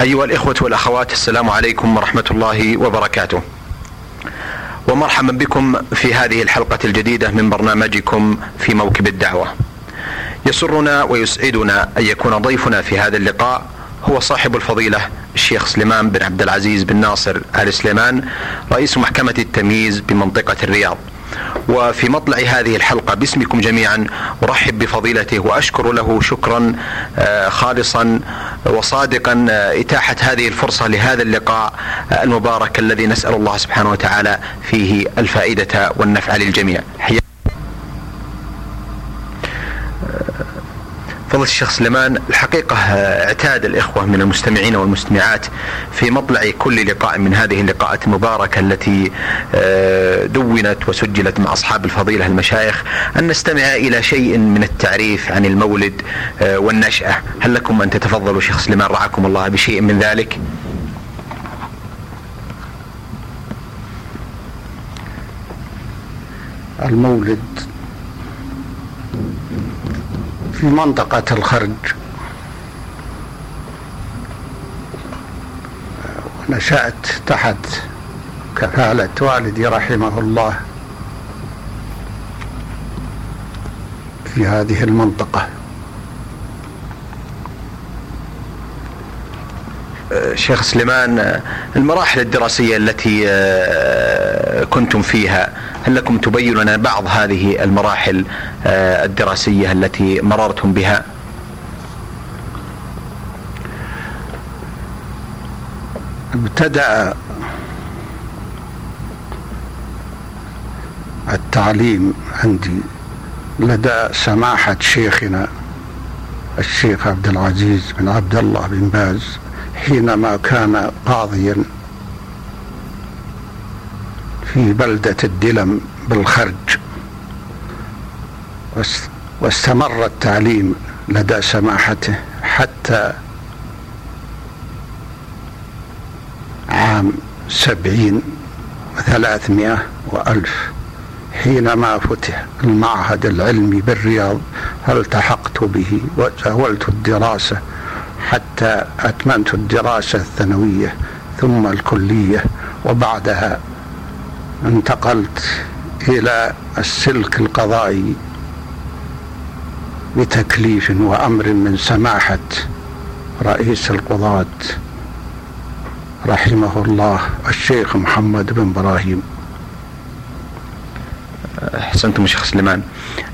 أيها الإخوة والأخوات السلام عليكم ورحمة الله وبركاته. ومرحبا بكم في هذه الحلقة الجديدة من برنامجكم في موكب الدعوة. يسرنا ويسعدنا أن يكون ضيفنا في هذا اللقاء هو صاحب الفضيلة الشيخ سليمان بن عبد العزيز بن ناصر آل سليمان رئيس محكمة التمييز بمنطقة الرياض. وفي مطلع هذه الحلقة باسمكم جميعا أرحب بفضيلته وأشكر له شكرا آه، خالصا وصادقا آه، إتاحة هذه الفرصة لهذا اللقاء آه، المبارك الذي نسأل الله سبحانه وتعالى فيه الفائدة والنفع للجميع. فضل الشيخ سليمان الحقيقة اعتاد الإخوة من المستمعين والمستمعات في مطلع كل لقاء من هذه اللقاءات المباركة التي آه، دونت وسجلت مع أصحاب الفضيلة المشايخ أن نستمع إلى شيء من التعريف عن المولد آه، والنشأة. هل لكم أن تتفضلوا شيخ سليمان رعاكم الله بشيء من ذلك؟ المولد في منطقة الخرج. نشأت تحت كفالة والدي رحمه الله في هذه المنطقة. شيخ سليمان المراحل الدراسية التي آه، كنتم فيها هل لكم تبين لنا بعض هذه المراحل آه، الدراسية التي مررتم بها؟ ابتدأ التعليم عندي. لدى سماحة شيخنا الشيخ عبد العزيز بن عبد الله بن باز حينما كان قاضيا. في بلدة الدلم بالخرج. واستمر التعليم لدى سماحته حتى عام سبعين وثلاثمائة وألف حينما فتح المعهد العلمي بالرياض. فالتحقت به؟ وزاولت الدراسة حتى أتممت الدراسة الثانوية ثم الكلية وبعدها انتقلت إلى السلك القضائي بتكليف وأمر من سماحة رئيس القضاة رحمه الله الشيخ محمد بن إبراهيم. أحسنتم شيخ سليمان.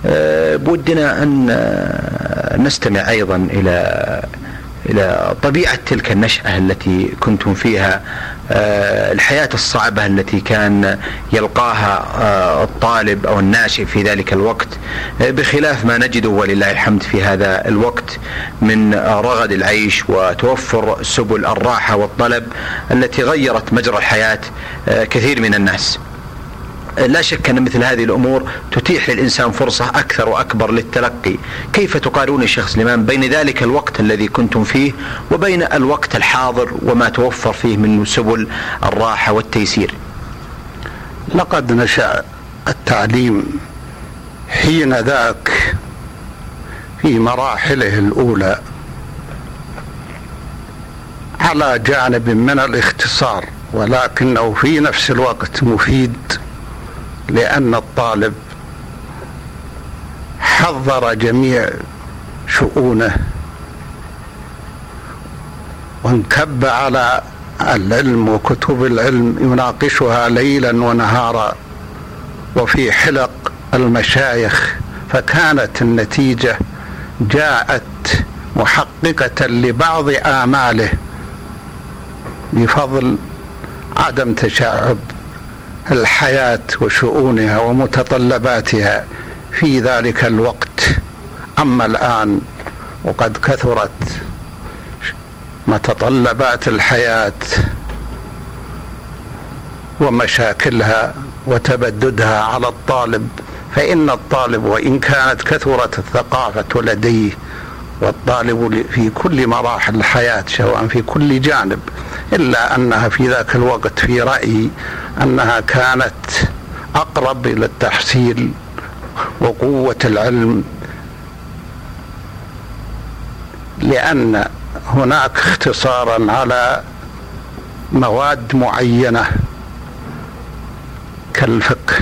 أه، بودنا أن نستمع أيضا إلى إلى طبيعة تلك النشأة التي كنتم فيها آه، الحياة الصعبة التي كان يلقاها آه، الطالب أو الناشئ في ذلك الوقت آه، بخلاف ما نجده ولله الحمد في هذا الوقت من رغد العيش وتوفر سبل الراحة والطلب التي غيرت مجرى الحياة كثير من الناس. لا شك أن مثل هذه الأمور تتيح للإنسان فرصة أكثر وأكبر للتلقي. كيف تقارنون الشيخ سليمان بين ذلك الوقت الذي كنتم فيه وبين الوقت الحاضر وما توفر فيه من سبل الراحة والتيسير؟ لقد نشأ التعليم حين ذاك في مراحله الأولى على جانب من الاختصار ولكنه في نفس الوقت مفيد. لأن الطالب حضر جميع شؤونه وانكب على العلم وكتب العلم يناقشها ليلا ونهارا وفي حلق المشايخ. فكانت النتيجة جاءت محققة لبعض آماله بفضل عدم تشعب الحياة وشؤونها ومتطلباتها في ذلك الوقت. أما الآن وقد كثرت متطلبات الحياة ومشاكلها وتبددها على الطالب فإن الطالب وإن كانت كثرت الثقافة لديه والطالب في كل مراحل الحياة سواء في كل جانب إلا أنها في ذاك الوقت في رأيي أنها كانت أقرب إلى التحصيل وقوة العلم لأن هناك اختصارا على مواد معينة كالفقه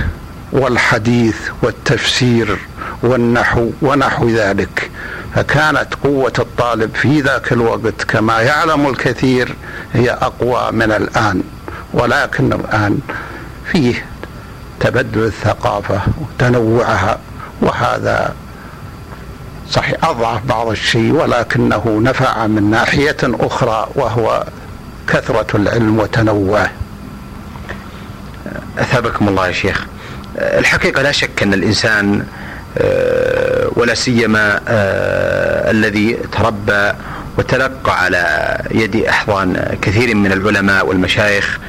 والحديث والتفسير والنحو ونحو ذلك. فكانت قوة الطالب في ذاك الوقت كما يعلم الكثير هي أقوى من الآن ولكن الآن فيه تبدل الثقافة وتنوعها وهذا صحيح أضعف بعض الشيء ولكنه نفع من ناحية أخرى وهو كثرة العلم وتنوعه. أثابكم الله يا شيخ. الحقيقة لا شك أن الإنسان ولا سيما آه، الذي تربى وتلقى على يد أحضان كثير من العلماء والمشايخ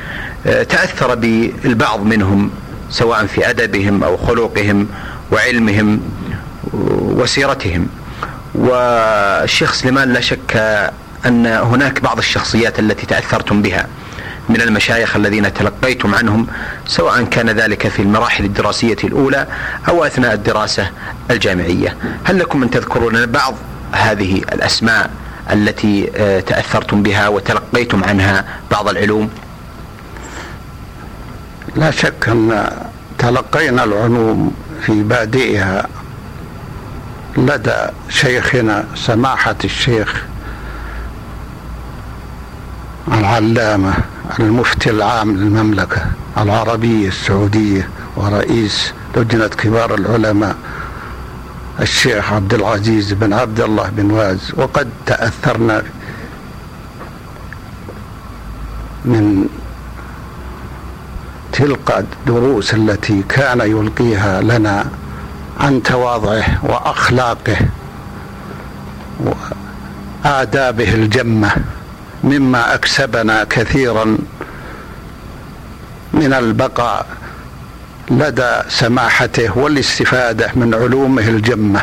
آه، تأثر بالبعض منهم سواء في أدبهم أو خلقهم وعلمهم وسيرتهم. والشيخ سليمان لا شك أن هناك بعض الشخصيات التي تأثرتم بها. من المشايخ الذين تلقيتم عنهم سواء كان ذلك في المراحل الدراسية الأولى أو أثناء الدراسة الجامعية. هل لكم أن تذكروا لنا بعض هذه الأسماء التي آه، تأثرتم بها وتلقيتم عنها بعض العلوم؟ لا شك أن تلقينا العلوم في بادئها. لدى شيخنا سماحة الشيخ العلامة المفتي العام للمملكة العربية السعودية ورئيس لجنة كبار العلماء الشيخ عبد العزيز بن عبد الله بن واز. وقد تأثرنا من تلك الدروس التي كان يلقيها لنا عن تواضعه وأخلاقه وآدابه الجمة. مما أكسبنا كثيرا من البقاء لدى سماحته والاستفادة من علومه الجمة.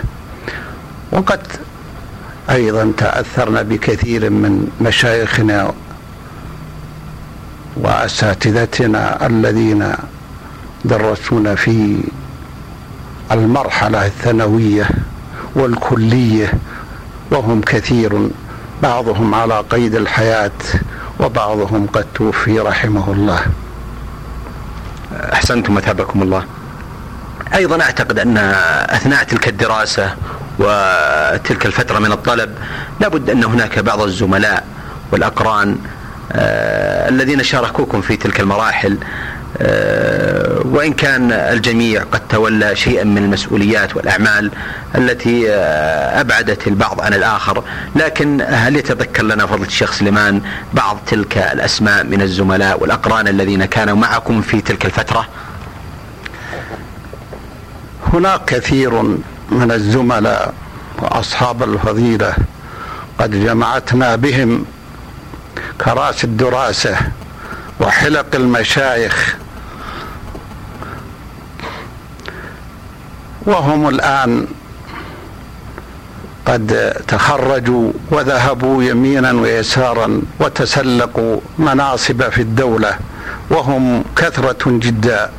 وقد أيضا تاثرنا بكثير من مشايخنا وأساتذتنا الذين درسونا في المرحلة الثانوية والكلية وهم كثير بعضهم على قيد الحياة وبعضهم قد توفي رحمه الله. أحسنتم مثابكم الله. أيضا أعتقد أن أثناء تلك الدراسة وتلك الفترة من الطلب لابد أن هناك بعض الزملاء والأقران آه الذين شاركوكم في تلك المراحل وإن كان الجميع قد تولى شيئا من المسؤوليات والأعمال التي آه، أبعدت البعض عن الآخر لكن هل يتذكر لنا فضل الشيخ سليمان بعض تلك الأسماء من الزملاء والأقران الذين كانوا معكم في تلك الفترة؟ هناك كثير من الزملاء وأصحاب الفضيلة قد جمعتنا بهم كرأس الدراسة وحلق المشايخ وهم الآن قد تخرجوا وذهبوا يمينا ويسارا وتسلقوا مناصب في الدولة وهم كثرة جدا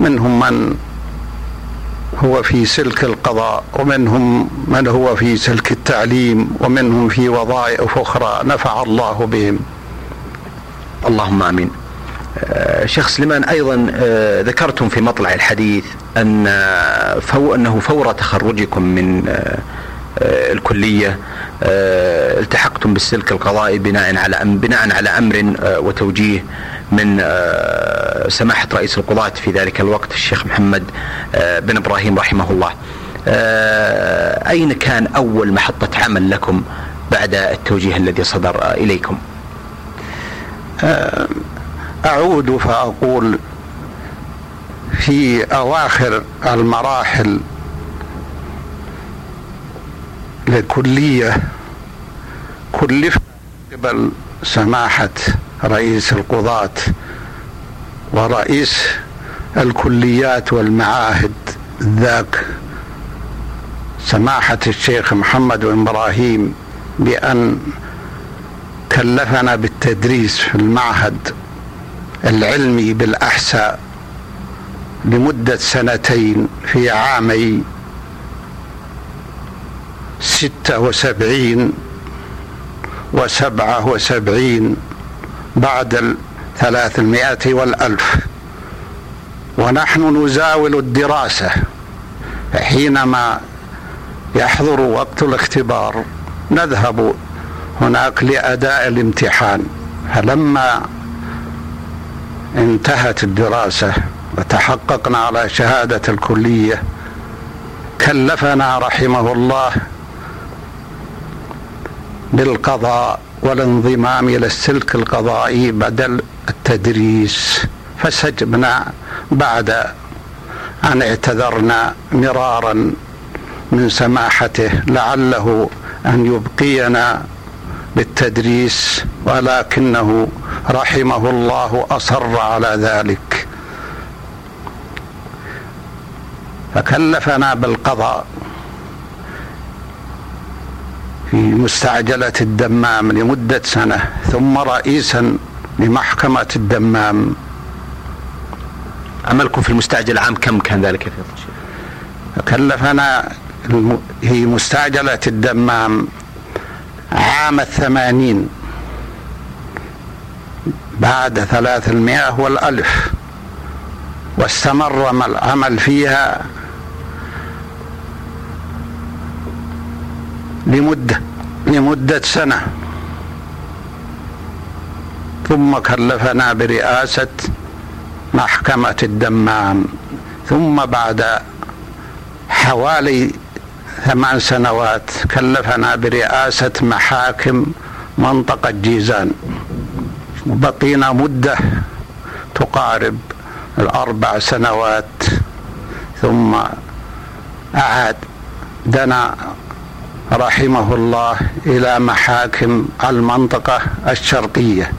منهم من هو في سلك القضاء ومنهم من هو في سلك التعليم ومنهم في وظائف أخرى نفع الله بهم اللهم آمين. آه، شيخ سليمان أيضا آه، ذكرتم في مطلع الحديث أن فو أنه فور تخرجكم من آه، الكلية التحقتم بالسلك القضائي بناء على بناء على أمر وتوجيه من سماحة رئيس القضاة في ذلك الوقت الشيخ محمد بن إبراهيم رحمه الله. أين كان أول محطة عمل لكم بعد التوجيه الذي صدر إليكم؟ أعود فأقول في أواخر المراحل لكلية كلفت قبل سماحة رئيس القضاة ورئيس الكليات والمعاهد ذاك سماحة الشيخ محمد إبراهيم بأن كلفنا بالتدريس في المعهد. العلمي بالأحساء لمدة سنتين في عامي ستة وسبعين وسبعة وسبعين بعد الثلاثمائة والألف. ونحن نزاول الدراسة حينما يحضر وقت الاختبار. نذهب هناك لأداء الامتحان. فلما انتهت الدراسة وتحققنا على شهادة الكلية. كلفنا رحمه الله بالقضاء والانضمام إلى السلك القضائي بدل التدريس. فسجبنا بعد أن اعتذرنا مرارا من سماحته لعله أن يبقينا بالتدريس ولكنه رحمه الله أصر على ذلك. فكلفنا بالقضاء في مستعجلة الدمام لمدة سنة ثم رئيسا لمحكمة الدمام. عملكم في المستعجل عام كم كان ذلك يا فضل كلفنا هي مستعجلة الدمام عام الثمانين بعد ثلاثمائة والألف واستمر العمل فيها لمدة لمدة سنة. ثم كلفنا برئاسة محكمة الدمام. ثم بعد حوالي ثمان سنوات كلفنا برئاسة محاكم منطقة جيزان. وبقينا مدة تقارب الأربع سنوات ثم أعاد دنا رحمه الله إلى محاكم المنطقة الشرقية.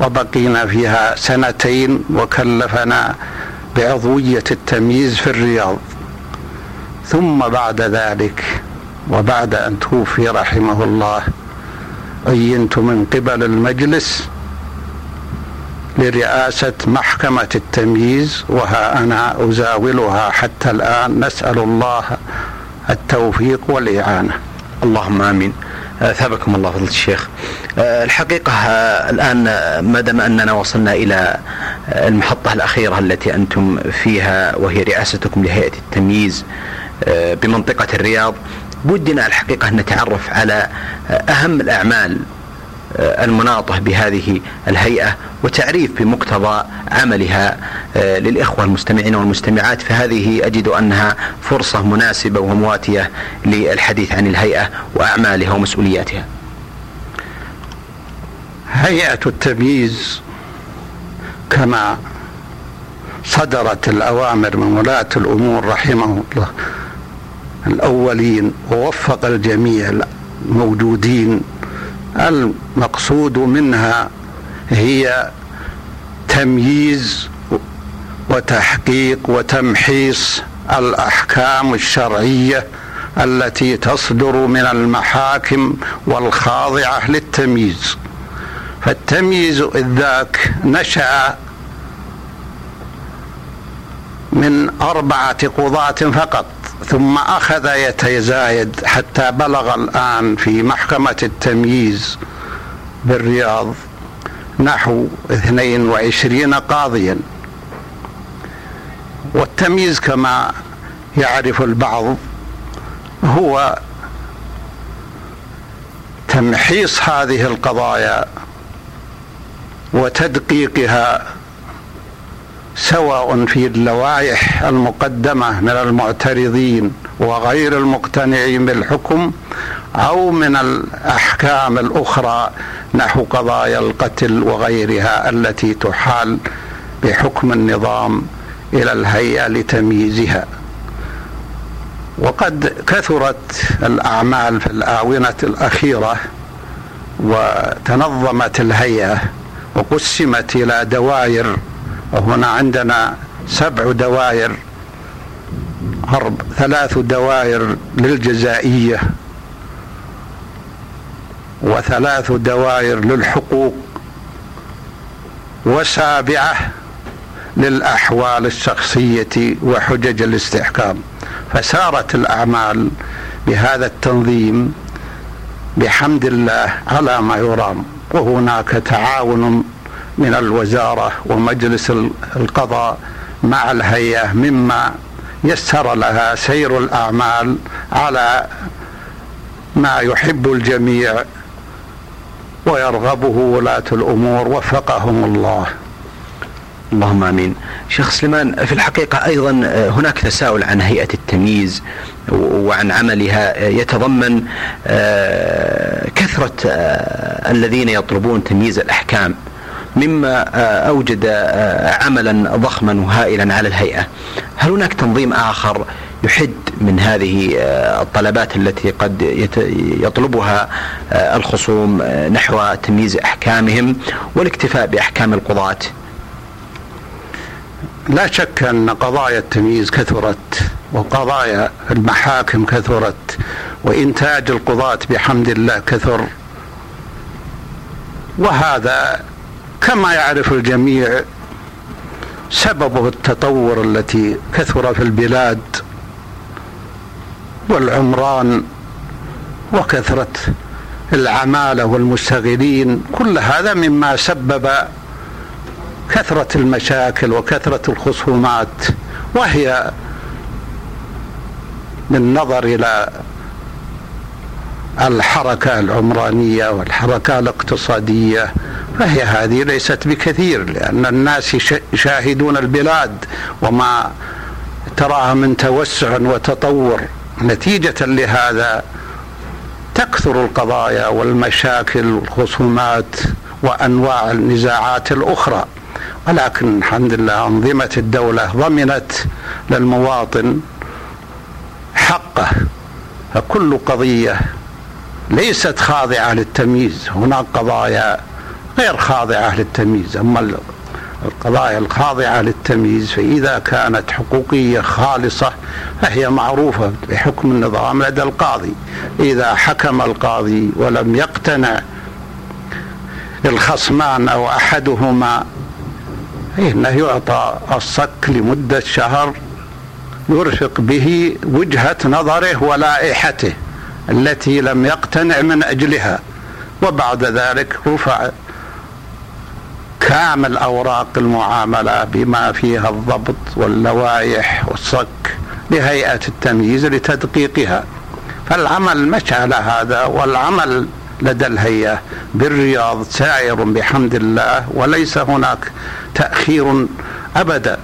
وبقينا فيها سنتين وكلفنا بعضوية التمييز في الرياض. ثم بعد ذلك وبعد أن توفي رحمه الله عينت من قبل المجلس لرئاسة محكمة التمييز وها أنا أزاولها حتى الآن نسأل الله التوفيق والإعانة. اللهم آمين. ثابكم الله فضل الشيخ. الحقيقة الآن ما دام أننا وصلنا إلى المحطة الأخيرة التي أنتم فيها وهي رئاستكم لهيئة التمييز بمنطقة الرياض. ودنا الحقيقة أن نتعرف على أهم الأعمال المناطة بهذه الهيئة وتعريف بمقتضى عملها للإخوة المستمعين والمستمعات. فهذه أجد أنها فرصة مناسبة ومواتية للحديث عن الهيئة وأعمالها ومسؤولياتها. هيئة التمييز كما صدرت الأوامر من ولاة الأمور رحمه الله. الأولين ووفق الجميع الموجودين. المقصود منها هي تمييز وتحقيق وتمحيص الأحكام الشرعية التي تصدر من المحاكم والخاضعة للتمييز. فالتمييز ذاك نشأ من أربعة قضاة فقط. ثم أخذ يتزايد حتى بلغ الآن في محكمة التمييز بالرياض نحو 22 قاضيا. والتمييز كما يعرف البعض هو تمحيص هذه القضايا وتدقيقها سواء في اللوائح المقدمة من المعترضين وغير المقتنعين بالحكم أو من الأحكام الأخرى نحو قضايا القتل وغيرها التي تحال بحكم النظام إلى الهيئة لتمييزها. وقد كثرت الأعمال في الآونة الأخيرة وتنظمت الهيئة وقسمت إلى دوائر وهنا عندنا سبع دوائر أرب ثلاث دوائر للجزائية وثلاث دوائر للحقوق وسابعة للأحوال الشخصية وحجج الاستحكام. فسارت الأعمال بهذا التنظيم بحمد الله على ما يرام. وهناك تعاون من الوزارة ومجلس القضاء مع الهيئة مما يسر لها سير الأعمال على ما يحب الجميع ويرغبه ولاة الأمور. وفقهم الله. اللهم آمين. شيخ سليمان في الحقيقة أيضا هناك تساؤل عن هيئة التمييز وعن عملها. يتضمن آه، كثرة آه، الذين يطلبون تمييز الأحكام. مما آه، أوجد عملا ضخما وهائلا على الهيئة. هل هناك تنظيم آخر يحد من هذه الطلبات التي قد يطلبها الخصوم نحو تمييز أحكامهم والاكتفاء بأحكام القضاة؟ لا شك أن قضايا التمييز كثرت وقضايا المحاكم كثرت وإنتاج القضاة بحمد الله كثر وهذا كما يعرف الجميع سببه التطور التي كثر في البلاد والعمران وكثرة العمالة والمشتغلين كل هذا مما سبب كثرة المشاكل وكثرة الخصومات وهي بالنظر إلى الحركة العمرانية والحركة الاقتصادية فهي هذه؟ ليست بكثير لأن الناس يشاهدون البلاد وما تراها من توسع وتطور. نتيجة لهذا تكثر القضايا والمشاكل والخصومات وأنواع النزاعات الأخرى. ولكن الحمد لله أنظمة الدولة ضمنت للمواطن حقه. فكل قضية ليست خاضعة للتمييز. هناك قضايا غير خاضعة للتمييز أما القضايا الخاضعة للتمييز فإذا كانت حقوقية خالصة فهي معروفة بحكم النظام لدى القاضي. إذا حكم القاضي ولم يقتنع الخصمان أو أحدهما انه يعطى الصك لمدة شهر يرفق به وجهة نظره ولائحته التي لم يقتنع من أجلها. وبعد ذلك رفع كامل أوراق المعاملة بما فيها الضبط واللوائح والصك لهيئة التمييز لتدقيقها. فالعمل مشى على هذا والعمل لدى الهيئة بالرياض سائر بحمد الله وليس هناك تأخير أبدا.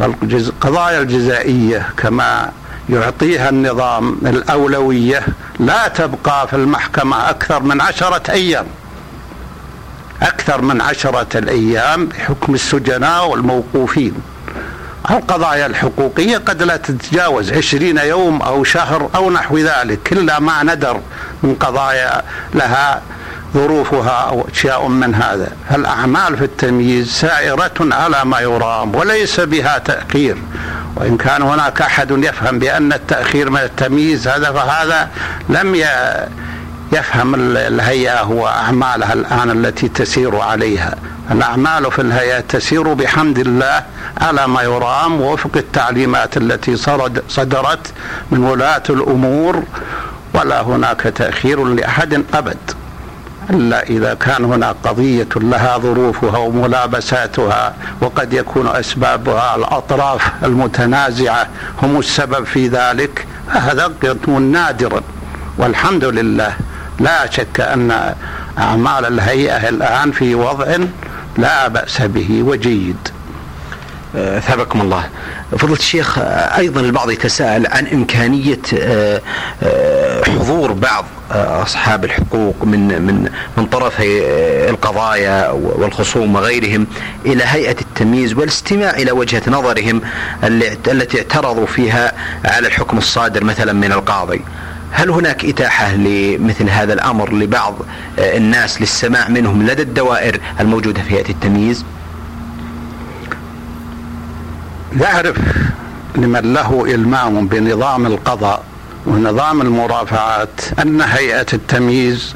القضايا الجزائية كما يعطيها النظام الأولوية لا تبقى في المحكمة أكثر من عشرة أيام. أكثر من عشرة الأيام بحكم السجناء والموقوفين. القضايا الحقوقية قد لا تتجاوز عشرين يوم أو شهر أو نحو ذلك كلا ما ندر من قضايا لها ظروفها أو أشياء من هذا. فالأعمال في التمييز سائرة على ما يرام وليس بها تأخير. وإن كان هناك أحد يفهم بأن التأخير من التمييز هذا فهذا لم يفهم الهيئة وأعمالها الآن التي تسير عليها. الأعمال في الهيئة تسير بحمد الله على ما يرام وفق التعليمات التي صدرت من ولاة الأمور ولا هناك تأخير لأحد أبد. إلا إذا كان هناك قضية لها ظروفها وملابساتها وقد يكون أسبابها الأطراف المتنازعة هم السبب في ذلك هذا يكون نادرا والحمد لله. لا شك أن أعمال الهيئة الآن في وضع لا بأس به وجيد. ثابكم الله. فضلة الشيخ أيضا البعض يتساءل عن إمكانية آه، آه، حضور بعض آه، أصحاب الحقوق من من من طرفي القضايا والخصوم وغيرهم إلى هيئة التمييز والاستماع إلى وجهة نظرهم التي اعترضوا فيها على الحكم الصادر مثلا من القاضي. هل هناك إتاحة لمثل هذا الأمر لبعض الناس للسماع منهم لدى الدوائر الموجودة في هيئة التمييز؟ يعرف لمن له إلمام بنظام القضاء ونظام المرافعات أن هيئة التمييز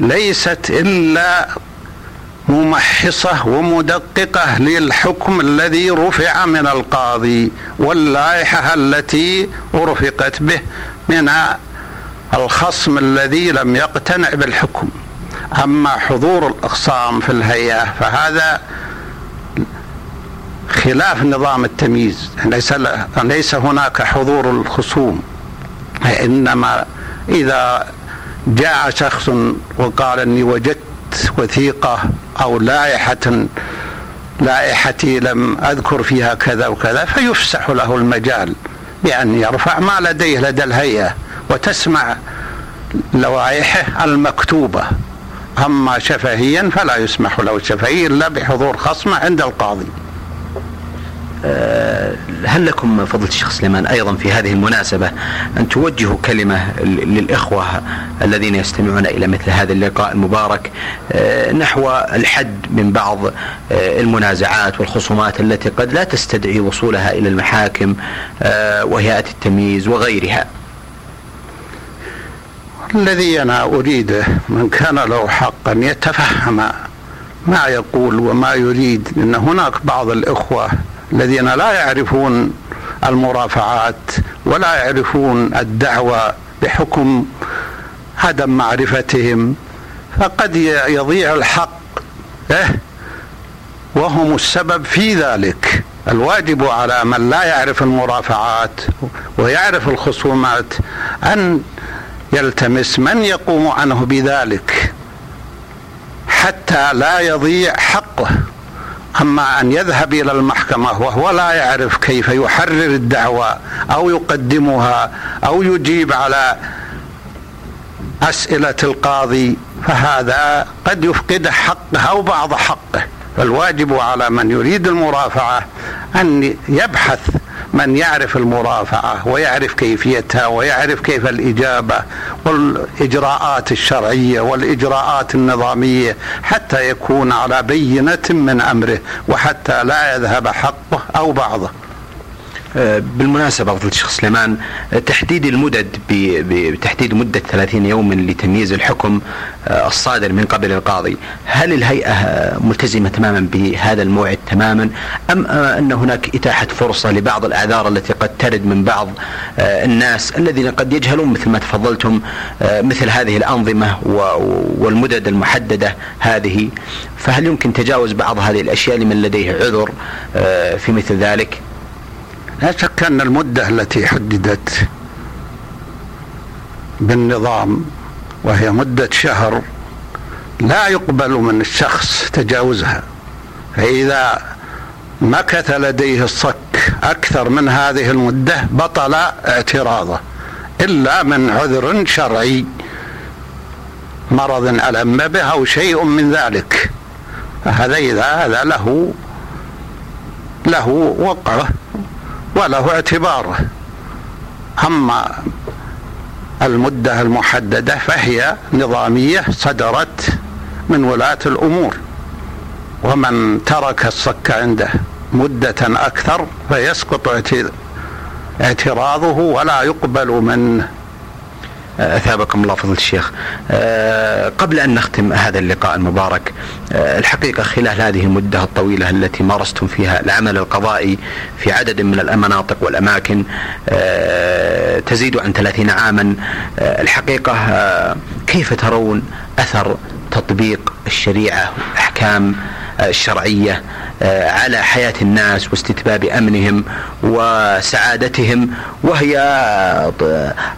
ليست إلا ممحصة ومدققة للحكم الذي رفع من القاضي واللائحة التي أرفقت به من الخصم الذي لم يقتنع بالحكم. أما حضور الأخصام في الهيئة فهذا خلاف نظام التمييز. ليس ليس هناك حضور الخصوم. إنما إذا جاء شخص وقال إني وجدت وثيقة أو لائحة لائحتي لم أذكر فيها كذا وكذا فيفسح له المجال. بان يرفع ما لديه لدى الهيئة وتسمع لوائحه المكتوبة. أما شفهيا فلا يسمح له الشفهي إلا بحضور خصمه عند القاضي. هل لكم فضيلة الشيخ سليمان أيضا في هذه المناسبة أن توجهوا كلمة للإخوة الذين يستمعون إلى مثل هذا اللقاء المبارك آه، نحو الحد من بعض آه، المنازعات والخصومات التي قد لا تستدعي وصولها إلى المحاكم وهيئات التمييز وغيرها؟ الذي أنا أريده من كان له حق أن يتفهم ما يقول وما يريد لأن هناك بعض الإخوة الذين لا يعرفون المرافعات ولا يعرفون الدعوة بحكم عدم معرفتهم فقد يضيع الحق إيه؟ وهم السبب في ذلك. الواجب على من لا يعرف المرافعات ويعرف الخصومات أن يلتمس من يقوم عنه بذلك حتى لا يضيع حقه. أما أن يذهب إلى المحكمة وهو لا يعرف كيف يحرر الدعوة أو يقدمها أو يجيب على أسئلة القاضي فهذا قد يفقد حقه أو بعض حقه. فالواجب على من يريد المرافعة أن يبحث من يعرف المرافعة ويعرف كيفيتها ويعرف كيف الإجابة والإجراءات الشرعية والإجراءات النظامية حتى يكون على بينة من أمره وحتى لا يذهب حقه أو بعضه. بالمناسبة فضيلة الشيخ سليمان آه، تحديد المدد بتحديد مدة 30 يوما لتمييز الحكم آه، الصادر من قبل القاضي هل الهيئة ملتزمة تماما بهذا الموعد تماما أم أن هناك إتاحة فرصة لبعض الأعذار التي قد ترد من بعض الناس الذين قد يجهلون مثل ما تفضلتم مثل هذه الأنظمة والمدد المحددة هذه فهل يمكن تجاوز بعض هذه الأشياء لمن لديه عذر في مثل ذلك؟ لا شك أن المدة التي حددت بالنظام وهي مدة شهر لا يقبل من الشخص تجاوزها. فإذا مكث لديه الصك أكثر من هذه المدة بطل اعتراضه إلا من عذر شرعي مرض ألم به أو شيء من ذلك. فهذا إذا هذا له له وقعه. وله اعتباره أما المدة المحددة فهي نظامية صدرت من ولاة الأمور. ومن ترك الصك عنده مدة أكثر فيسقط اعتراضه ولا يقبل منه. أثابكم الله فضل الشيخ. أه، قبل أن نختم هذا اللقاء المبارك أه، الحقيقة خلال هذه المدة الطويلة التي مارستم فيها العمل القضائي في عدد من المناطق والأماكن أه، تزيد عن 30 عاما الحقيقة كيف ترون أثر تطبيق الشريعة والاحكام الشرعية آه، على حياة الناس واستتباب أمنهم وسعادتهم وهي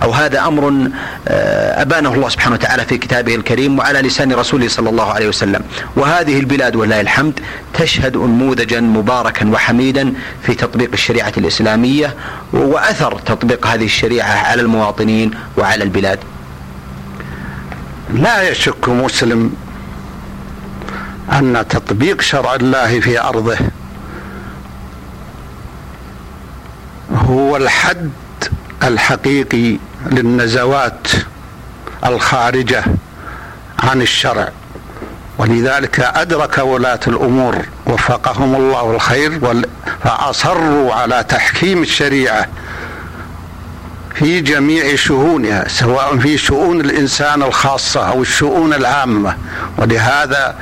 أو هذا أمر آه، أبانه الله سبحانه وتعالى في كتابه الكريم وعلى لسان رسوله صلى الله عليه وسلم. وهذه البلاد ولله الحمد تشهد أنموذجا مباركا وحميدا في تطبيق الشريعة الإسلامية وأثر تطبيق هذه الشريعة على المواطنين وعلى البلاد. لا يشك مسلم أن تطبيق شرع الله في أرضه هو الحد الحقيقي للنزوات الخارجة عن الشرع. ولذلك أدرك ولاة الأمور وفقهم الله الخير فأصروا على تحكيم الشريعة في جميع شؤونها سواء في شؤون الإنسان الخاصة أو الشؤون العامة. ولهذا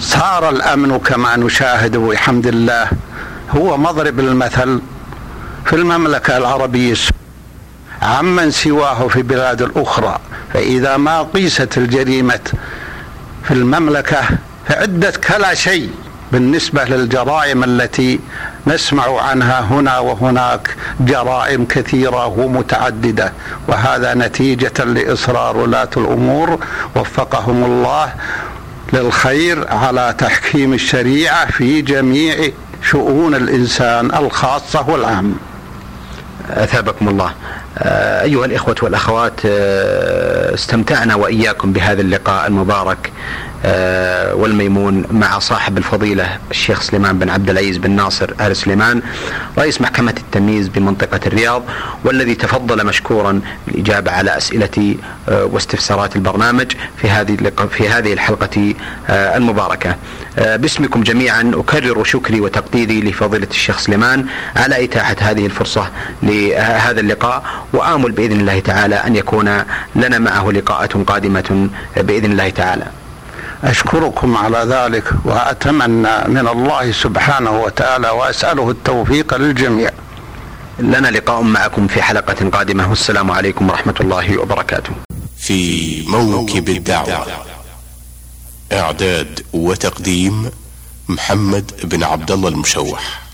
صار الأمن كما نشاهد بحمد الله هو مضرب المثل في المملكة العربية. عمن سواه في بلاد الأخرى. فإذا ما قيست الجريمة في المملكة فعدت كلا شيء بالنسبة للجرائم التي نسمع عنها هنا وهناك جرائم كثيرة ومتعددة. وهذا نتيجة لإصرار ولاة الأمور. وفقهم الله. للخير على تحكيم الشريعة في جميع شؤون الإنسان الخاصة والعامة. أثابكم الله. آه، أيها الإخوة والأخوات آه، استمتعنا وإياكم بهذا اللقاء المبارك. والميمون مع صاحب الفضيلة الشيخ سليمان بن عبد العزيز بن ناصر آل سليمان رئيس محكمة التمييز بمنطقة الرياض والذي تفضل مشكورا بالإجابة على أسئلة آه، واستفسارات البرنامج في هذه في هذه الحلقة آه، المباركة. باسمكم جميعا أكرر شكري وتقديري لفضيلة الشيخ سليمان على إتاحة هذه الفرصة لهذا اللقاء وآمل بإذن الله تعالى أن يكون لنا معه لقاءات قادمة بإذن الله تعالى. أشكركم على ذلك وأتمنى من الله سبحانه وتعالى وأسأله التوفيق للجميع. لنا لقاء معكم في حلقة قادمة. والسلام عليكم ورحمة الله وبركاته. في موكب الدعوة إعداد وتقديم محمد بن عبد الله المشوح.